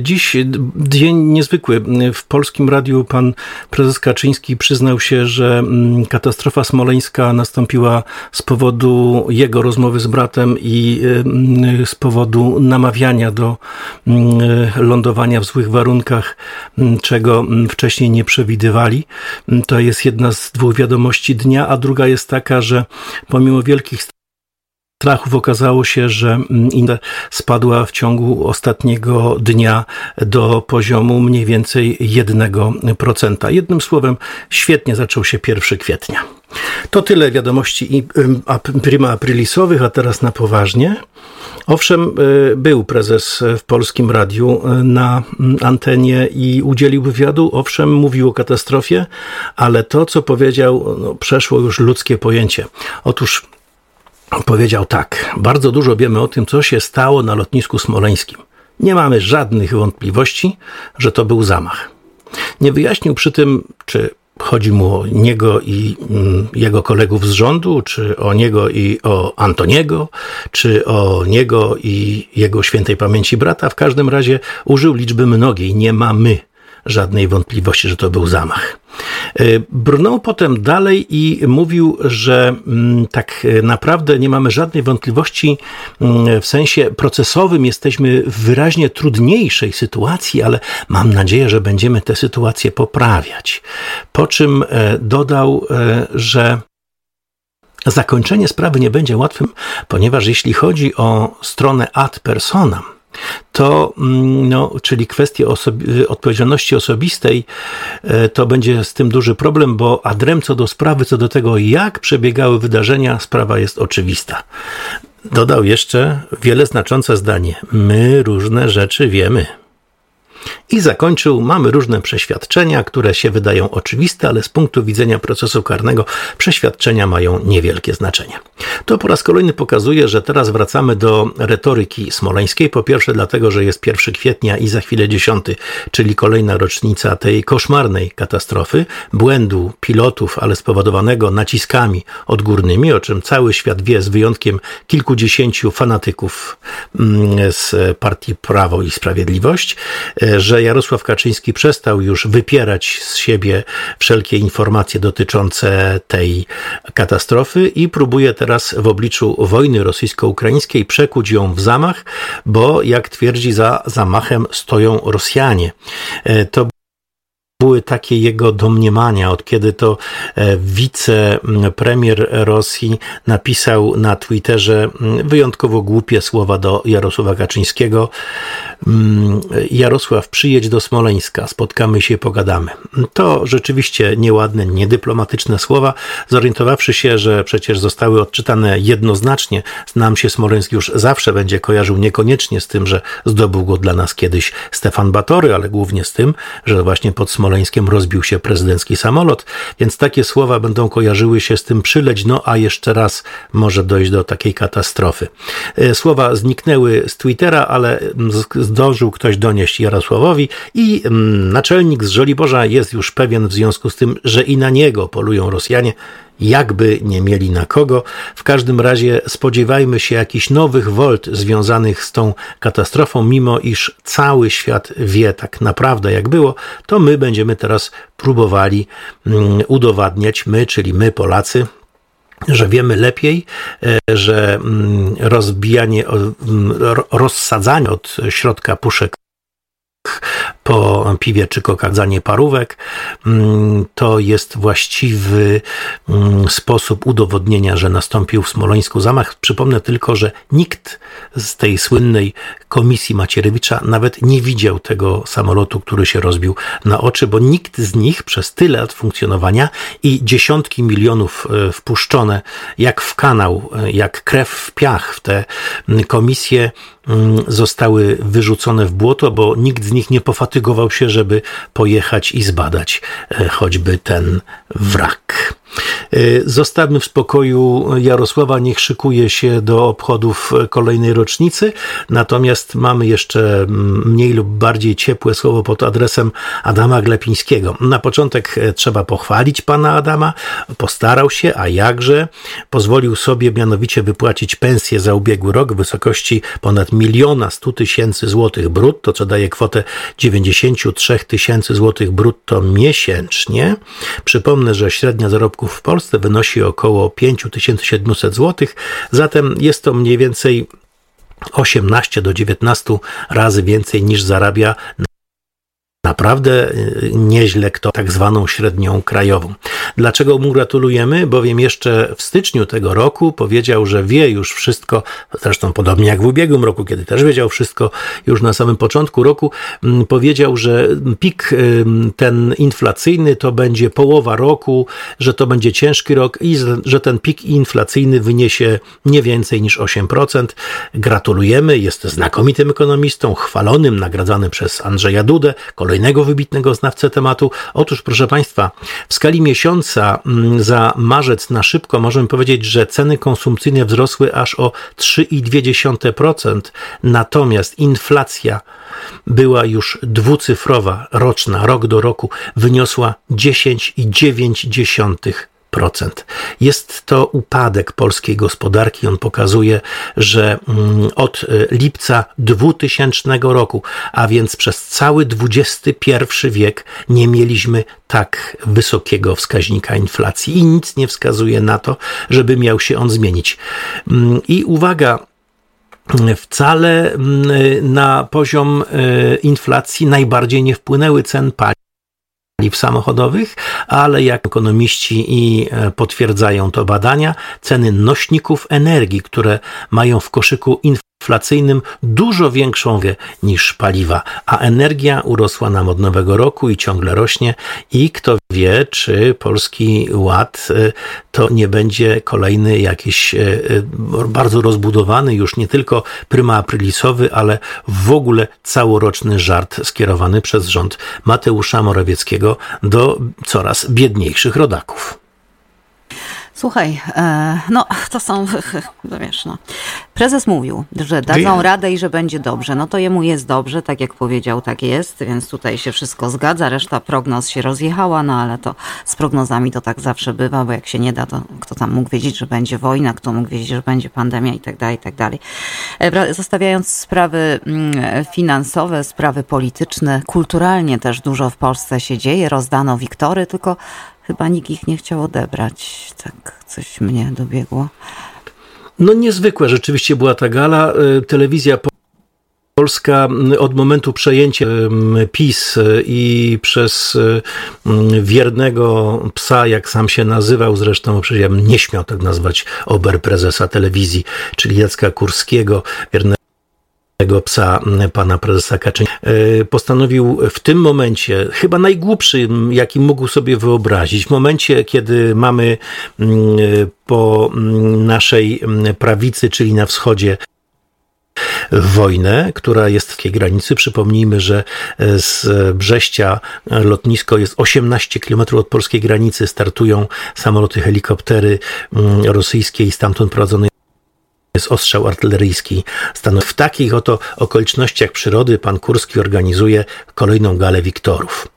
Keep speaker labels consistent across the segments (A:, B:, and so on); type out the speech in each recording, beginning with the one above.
A: Dziś dzień niezwykły. W polskim radiu pan prezes Kaczyński przyznał się, że mm, katastrofa smoleńska nastąpiła z powodu jego rozmowy z bratem i mm, z powodu namawiania do mm, lądowania w złych warunkach, czego wcześniej nie przewidywali. To jest jedna z dwóch wiadomości dnia, a druga jest taka, że pomimo wielkich strachów okazało się, że mm, index spadła w ciągu ostatniego dnia do poziomu mniej więcej 1%. Jednym słowem, świetnie zaczął się 1 kwietnia. To tyle wiadomości prima aprilisowych, a teraz na poważnie. Owszem, y, był prezes w polskim radiu y, na mm, antenie i udzielił wywiadu. Owszem, mówił o katastrofie, ale to, co powiedział, no, przeszło już ludzkie pojęcie. Otóż powiedział tak: Bardzo dużo wiemy o tym, co się stało na lotnisku smoleńskim. Nie mamy żadnych wątpliwości, że to był zamach. Nie wyjaśnił przy tym, czy chodzi mu o niego i mm, jego kolegów z rządu, czy o niego i o Antoniego, czy o niego i jego świętej pamięci brata. W każdym razie użył liczby mnogiej. Nie mamy żadnej wątpliwości, że to był zamach. E, brnął potem dalej i mówił, że mm, tak naprawdę nie mamy żadnej wątpliwości mm, w sensie procesowym, jesteśmy w wyraźnie trudniejszej sytuacji, ale mam nadzieję, że będziemy tę sytuację poprawiać. Po czym e, dodał, e, że zakończenie sprawy nie będzie łatwym, ponieważ jeśli chodzi o stronę ad personam, to, mm, no, czyli kwestie osobi odpowiedzialności osobistej, e, to będzie z tym duży problem, bo adrem co do sprawy, co do tego, jak przebiegały wydarzenia, sprawa jest oczywista. Dodał jeszcze wiele znaczące zdanie. My różne rzeczy wiemy. I zakończył, mamy różne przeświadczenia, które się wydają oczywiste, ale z punktu widzenia procesu karnego przeświadczenia mają niewielkie znaczenie. To po raz kolejny pokazuje, że teraz wracamy do retoryki smoleńskiej. Po pierwsze dlatego, że jest 1 kwietnia i za chwilę 10, czyli kolejna rocznica tej koszmarnej katastrofy, błędu pilotów, ale spowodowanego naciskami odgórnymi, o czym cały świat wie, z wyjątkiem kilkudziesięciu fanatyków mm, z partii Prawo i Sprawiedliwość, e, Jarosław Kaczyński przestał już wypierać z siebie wszelkie informacje dotyczące tej katastrofy i próbuje teraz w obliczu wojny rosyjsko-ukraińskiej przekuć ją w zamach, bo jak twierdzi, za zamachem stoją Rosjanie. E, to były takie jego domniemania, od kiedy to e, wicepremier Rosji napisał na Twitterze wyjątkowo głupie słowa do Jarosława Kaczyńskiego. Mm, Jarosław, przyjedź do Smoleńska, spotkamy się, pogadamy. To rzeczywiście nieładne, niedyplomatyczne słowa. Zorientowawszy się, że przecież zostały odczytane jednoznacznie, nam się Smoleńsk już zawsze będzie kojarzył niekoniecznie z tym, że zdobył go dla nas kiedyś Stefan Batory, ale głównie z tym, że właśnie pod Smoleńskiem rozbił się prezydencki samolot, więc takie słowa będą kojarzyły się z tym przyleć, no a jeszcze raz może dojść do takiej katastrofy. E, słowa zniknęły z Twittera, ale zdążył ktoś donieść Jarosławowi i mm, naczelnik z Żoliborza jest już pewien w związku z tym, że i na niego polują Rosjanie, jakby nie mieli na kogo. W każdym razie spodziewajmy się jakichś nowych wolt związanych z tą katastrofą, mimo iż cały świat wie tak naprawdę jak było, to my będziemy teraz próbowali mm, udowadniać, my, czyli my Polacy, że wiemy lepiej, e, że mm, rozbijanie, mm, rozsadzanie od środka puszek po piwie czy kokadzanie parówek. Mm, to jest właściwy mm, sposób udowodnienia, że nastąpił w Smoleńsku zamach. Przypomnę tylko, że nikt z tej słynnej komisji Macierewicza nawet nie widział tego samolotu, który się rozbił na oczy, bo nikt z nich przez tyle lat funkcjonowania i dziesiątki milionów e, wpuszczone jak w kanał, e, jak krew w piach w te mm, komisje zostały wyrzucone w błoto, bo nikt z nich nie pofatygował się, żeby pojechać i zbadać e, choćby ten wrak. E, zostawmy w spokoju Jarosława, niech szykuje się do obchodów kolejnej rocznicy. Natomiast mamy jeszcze mniej lub bardziej ciepłe słowo pod adresem Adama Glepińskiego. Na początek e, trzeba pochwalić pana Adama. Postarał się, a jakże. Pozwolił sobie mianowicie wypłacić pensję za ubiegły rok w wysokości ponad miliona 100 tysięcy złotych brutto, co daje kwotę 93 tysięcy złotych brutto miesięcznie. Przypomnę, że średnia zarobków w Polsce wynosi około 5700 złotych, zatem jest to mniej więcej 18 do 19 razy więcej niż zarabia naprawdę y, nieźle kto tak zwaną średnią krajową. Dlaczego mu gratulujemy? Bowiem jeszcze w styczniu tego roku powiedział, że wie już wszystko, zresztą podobnie jak w ubiegłym roku, kiedy też wiedział wszystko już na samym początku roku, mm, powiedział, że pik ten inflacyjny to będzie połowa roku, że to będzie ciężki rok i że ten pik inflacyjny wyniesie nie więcej niż 8%. Gratulujemy, jest znakomitym ekonomistą, chwalonym, nagradzanym przez Andrzeja Dudę, kolejnego wybitnego znawcę tematu. Otóż, proszę Państwa, w skali miesiąca mm, za marzec na szybko możemy powiedzieć, że ceny konsumpcyjne wzrosły aż o 3,2%, natomiast inflacja była już dwucyfrowa, roczna, rok do roku, wyniosła 10,9%. Jest to upadek polskiej gospodarki. On pokazuje, że mm, od e, lipca 2000 roku, a więc przez cały XXI wiek, nie mieliśmy tak wysokiego wskaźnika inflacji i nic nie wskazuje na to, żeby miał się on zmienić. Mm, I uwaga, wcale mm, na poziom e, inflacji najbardziej nie wpłynęły cen paliw paliw samochodowych, ale jak ekonomiści i e, potwierdzają to badania, ceny nośników energii, które mają w koszyku inflacyjnym dużo większą niż paliwa, a energia urosła nam od nowego roku i ciągle rośnie i kto wie, czy Polski Ład e, to nie będzie kolejny jakiś e, bardzo rozbudowany, już nie tylko pryma aprilisowy, ale w ogóle całoroczny żart skierowany przez rząd Mateusza Morawieckiego do coraz biedniejszych rodaków.
B: Słuchaj, e, no to są, wiesz, no. Prezes mówił, że dadzą radę i że będzie dobrze. No to jemu jest dobrze, tak jak powiedział, tak jest, więc tutaj się wszystko zgadza. Reszta prognoz się rozjechała, no ale to z prognozami to tak zawsze bywa, bo jak się nie da, to kto tam mógł wiedzieć, że będzie wojna, kto mógł wiedzieć, że będzie pandemia i tak dalej, i tak dalej. E, zostawiając sprawy mm, finansowe, sprawy polityczne, kulturalnie też dużo w Polsce się dzieje. Rozdano wiktory, tylko chyba nikt ich nie chciał odebrać. Tak coś mnie dobiegło.
A: No niezwykłe rzeczywiście była ta gala. Y, telewizja Polska od momentu przejęcia PiS i przez wiernego psa, jak sam się nazywał, zresztą przecież ja bym nie śmiał tak nazwać oberprezesa telewizji, czyli Jacka Kurskiego, wiernego tego psa pana prezesa Kaczyńskiego, e, postanowił w tym momencie, chyba najgłupszy, jaki mógł sobie wyobrazić, w momencie, kiedy mamy po naszej prawicy, czyli na wschodzie, wojnę, która jest w tej granicy. Przypomnijmy, że z Brześcia lotnisko jest 18 km od polskiej granicy. Startują samoloty, helikoptery rosyjskie i stamtąd prowadzone jest ostrzał artyleryjski. Stanów. W takich oto okolicznościach przyrody pan Kurski organizuje kolejną galę Wiktorów.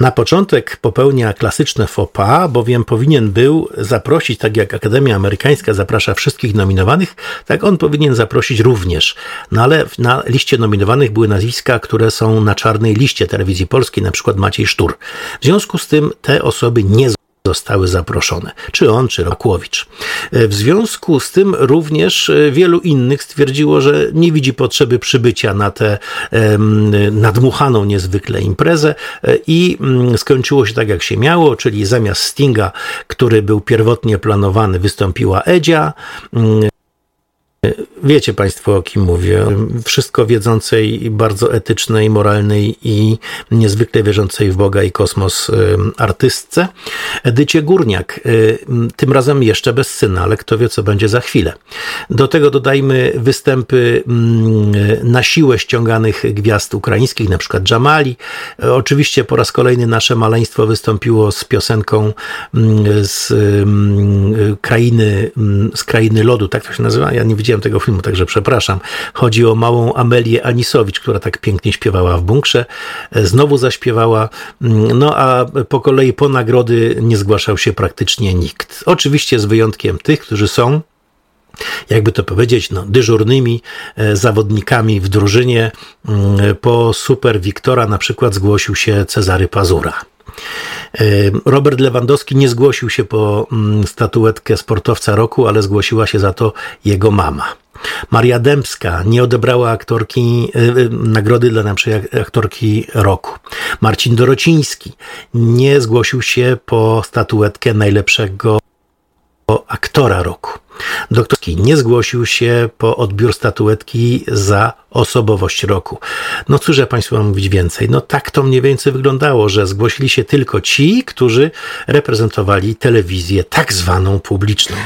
A: Na początek popełnia klasyczne faux pas, bowiem powinien był zaprosić, tak jak Akademia Amerykańska zaprasza wszystkich nominowanych, tak on powinien zaprosić również. No ale na liście nominowanych były nazwiska, które są na czarnej liście telewizji polskiej, na przykład Maciej Sztur. W związku z tym te osoby nie zostały zaproszone, czy on, czy Rokłowicz. E, w związku z tym również e, wielu innych stwierdziło, że nie widzi potrzeby przybycia na tę nadmuchaną niezwykle imprezę e, i mm, skończyło się tak, jak się miało, czyli zamiast Stinga, który był pierwotnie planowany, wystąpiła Edzia, mm, Wiecie Państwo, o kim mówię. Wszystko wiedzącej, bardzo etycznej, moralnej i niezwykle wierzącej w Boga i kosmos artystce. Edycie Górniak, tym razem jeszcze bez syna, ale kto wie, co będzie za chwilę. Do tego dodajmy występy na siłę ściąganych gwiazd ukraińskich, na przykład Jamali. Oczywiście po raz kolejny nasze maleństwo wystąpiło z piosenką z krainy, z krainy lodu, tak to się nazywa? Ja nie widziałem widziałem tego filmu, także przepraszam. Chodzi o małą Amelię Anisowicz, która tak pięknie śpiewała w bunkrze. Znowu zaśpiewała, mm, no a po kolei po nagrody nie zgłaszał się praktycznie nikt. Oczywiście z wyjątkiem tych, którzy są jakby to powiedzieć, no, dyżurnymi e, zawodnikami w drużynie. Mm, po Super Wiktora na przykład zgłosił się Cezary Pazura. Robert Lewandowski nie zgłosił się po mm, statuetkę sportowca roku, ale zgłosiła się za to jego mama. Maria Dębska nie odebrała aktorki, e, nagrody dla najlepszej aktorki roku. Marcin Dorociński nie zgłosił się po statuetkę najlepszego aktora roku. Doktorski nie zgłosił się po odbiór statuetki za osobowość roku. No cóż ja Państwu mam mówić więcej? No tak to mniej więcej wyglądało, że zgłosili się tylko ci, którzy reprezentowali telewizję tak zwaną publiczną.